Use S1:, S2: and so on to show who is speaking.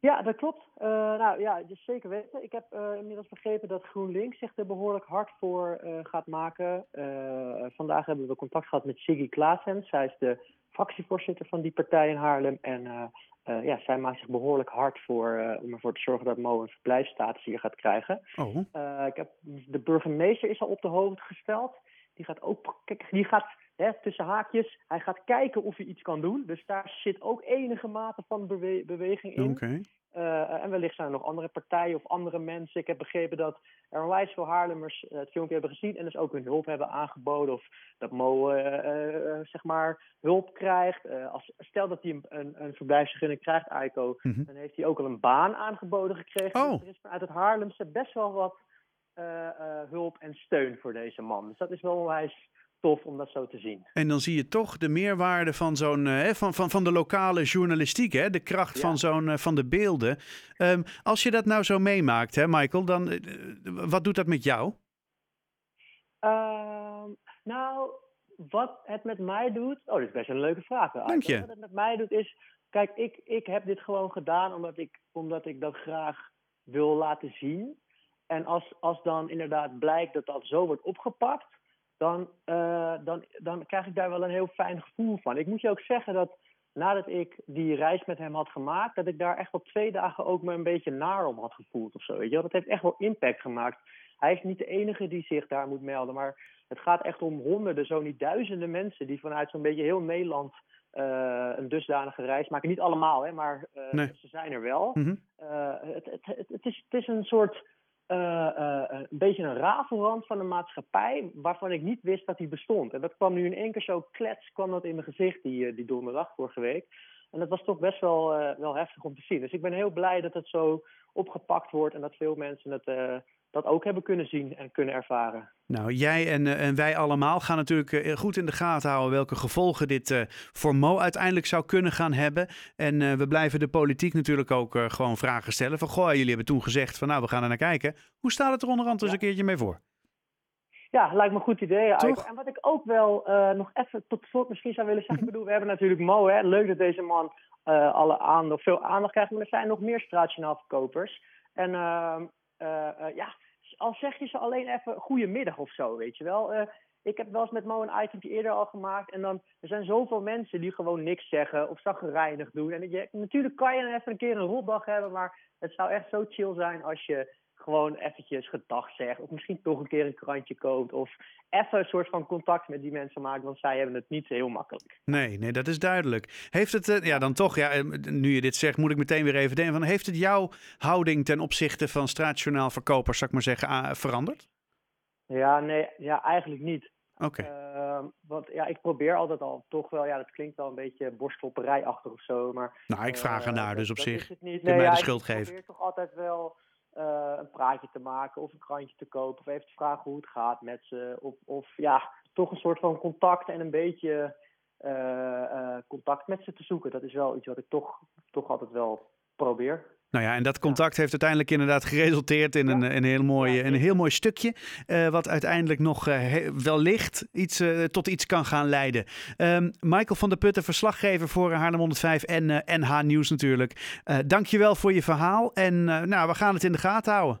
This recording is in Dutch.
S1: Ja, dat klopt. Uh, nou ja, dus zeker weten. Ik heb uh, inmiddels begrepen dat GroenLinks zich er behoorlijk hard voor uh, gaat maken. vandaag hebben we contact gehad met Siggy Klaassen. Zij is de fractievoorzitter van die partij in Haarlem. En ja, zij maakt zich behoorlijk hard voor om ervoor te zorgen dat Mo een verblijfsstatus hier gaat krijgen.
S2: Oh.
S1: ik heb, de burgemeester is al op de hoogte gesteld. Die gaat ook, kijk, die gaat hè, tussen haakjes, hij gaat kijken of hij iets kan doen. Dus daar zit ook enige mate van bewe beweging in.
S2: Okay.
S1: Uh, en wellicht zijn er nog andere partijen of andere mensen. Ik heb begrepen dat er onwijs veel Haarlemmers uh, het filmpje hebben gezien en dus ook hun hulp hebben aangeboden. Of dat Mo uh, zeg maar hulp krijgt. als, stel dat hij een, een, een verblijfsvergunning krijgt, Aiko, mm -hmm. dan heeft hij ook al een baan aangeboden gekregen.
S2: Oh.
S1: Dus er is vanuit het Haarlemse best wel wat hulp en steun voor deze man. Dus dat is wel onwijs tof om dat zo te zien.
S2: En dan zie je toch de meerwaarde van zo'n uh, van, van, van de lokale journalistiek, hè? de kracht ja. van zo'n van de beelden. Um, als je dat nou zo meemaakt, hè, Michael, dan uh, wat doet dat met jou?
S1: Uh, nou, wat het met mij doet. Oh, dat is best een leuke vraag.
S2: Dank je.
S1: Wat het met mij doet is. Kijk, ik, ik heb dit gewoon gedaan omdat ik, omdat ik dat graag wil laten zien. En als, als dan inderdaad blijkt dat dat zo wordt opgepakt dan, uh, dan, dan krijg ik daar wel een heel fijn gevoel van. Ik moet je ook zeggen dat nadat ik die reis met hem had gemaakt, dat ik daar echt wel twee dagen ook me een beetje naar om had gevoeld of zo. Weet je? Dat heeft echt wel impact gemaakt. Hij is niet de enige die zich daar moet melden, maar het gaat echt om honderden, zo niet duizenden mensen die vanuit zo'n beetje heel Nederland uh, een dusdanige reis maken. Niet allemaal, hè, maar uh,
S2: nee.
S1: ze zijn er wel.
S2: Mm -hmm.
S1: het, het, het, het, is, het is een soort een beetje een rafelrand van een maatschappij waarvan ik niet wist dat die bestond. En dat kwam nu in één keer zo klets, kwam dat in mijn gezicht die, die donderdag vorige week. En dat was toch best wel, wel heftig om te zien. Dus ik ben heel blij dat het zo opgepakt wordt en dat veel mensen het dat ook hebben kunnen zien en kunnen ervaren.
S2: Nou, jij en, uh, en wij allemaal gaan natuurlijk uh, goed in de gaten houden welke gevolgen dit uh, voor Mo uiteindelijk zou kunnen gaan hebben. En we blijven de politiek natuurlijk ook gewoon vragen stellen. Van goh, jullie hebben toen gezegd van nou, we gaan er naar kijken. Hoe staat het er onderhand eens ja. een keertje mee voor?
S1: Ja, lijkt me een goed idee.
S2: Toch?
S1: En wat ik ook wel nog even tot slot misschien zou willen zeggen. Ik bedoel, we hebben natuurlijk Mo, hè. Leuk dat deze man alle aandacht, veel aandacht krijgt. Maar er zijn nog meer straatjournaal verkopers. En ehm, uh, ja, al zeg je ze alleen even goedemiddag of zo, weet je wel. Ik heb wel eens met Mo een itempje eerder al gemaakt. En dan, er zijn zoveel mensen die gewoon niks zeggen of zaggerijnig doen. En je, natuurlijk kan je even een keer een rotdag hebben, maar het zou echt zo chill zijn als je gewoon eventjes gedag zegt. Of misschien toch een keer een krantje koopt. Of even een soort van contact met die mensen maakt. Want zij hebben het niet heel makkelijk.
S2: Nee, nee, dat is duidelijk. Heeft het, uh, ja dan toch, ja, nu je dit zegt, moet ik meteen weer even denken. Van, heeft het jouw houding ten opzichte van straatjournaalverkopers, zou ik maar zeggen, veranderd?
S1: Ja, nee, ja, eigenlijk niet.
S2: Oké.
S1: Okay. Uh, want ja, ik probeer altijd al toch wel, ja, dat klinkt wel een beetje borstklopperijachtig of zo. Maar,
S2: nou, ik vraag ernaar, uh, dus op
S1: dat
S2: zich.
S1: Is het niet. Nee,
S2: mij
S1: ja,
S2: de schuld
S1: ik
S2: geven.
S1: probeer toch altijd wel uh, een praatje te maken of een krantje te kopen of even te vragen hoe het gaat met ze. Of, of ja, toch een soort van contact en een beetje uh, contact met ze te zoeken. Dat is wel iets wat ik toch, toch altijd wel probeer.
S2: Nou ja, en dat contact heeft uiteindelijk inderdaad geresulteerd in een, een, heel, mooi, een heel mooi stukje. Uh, wat uiteindelijk nog uh, wellicht iets, uh, tot iets kan gaan leiden. Um, Michael van der Putten, verslaggever voor Haarlem 105 en NH Nieuws natuurlijk. Dank je wel voor je verhaal. En nou, we gaan het in de gaten houden.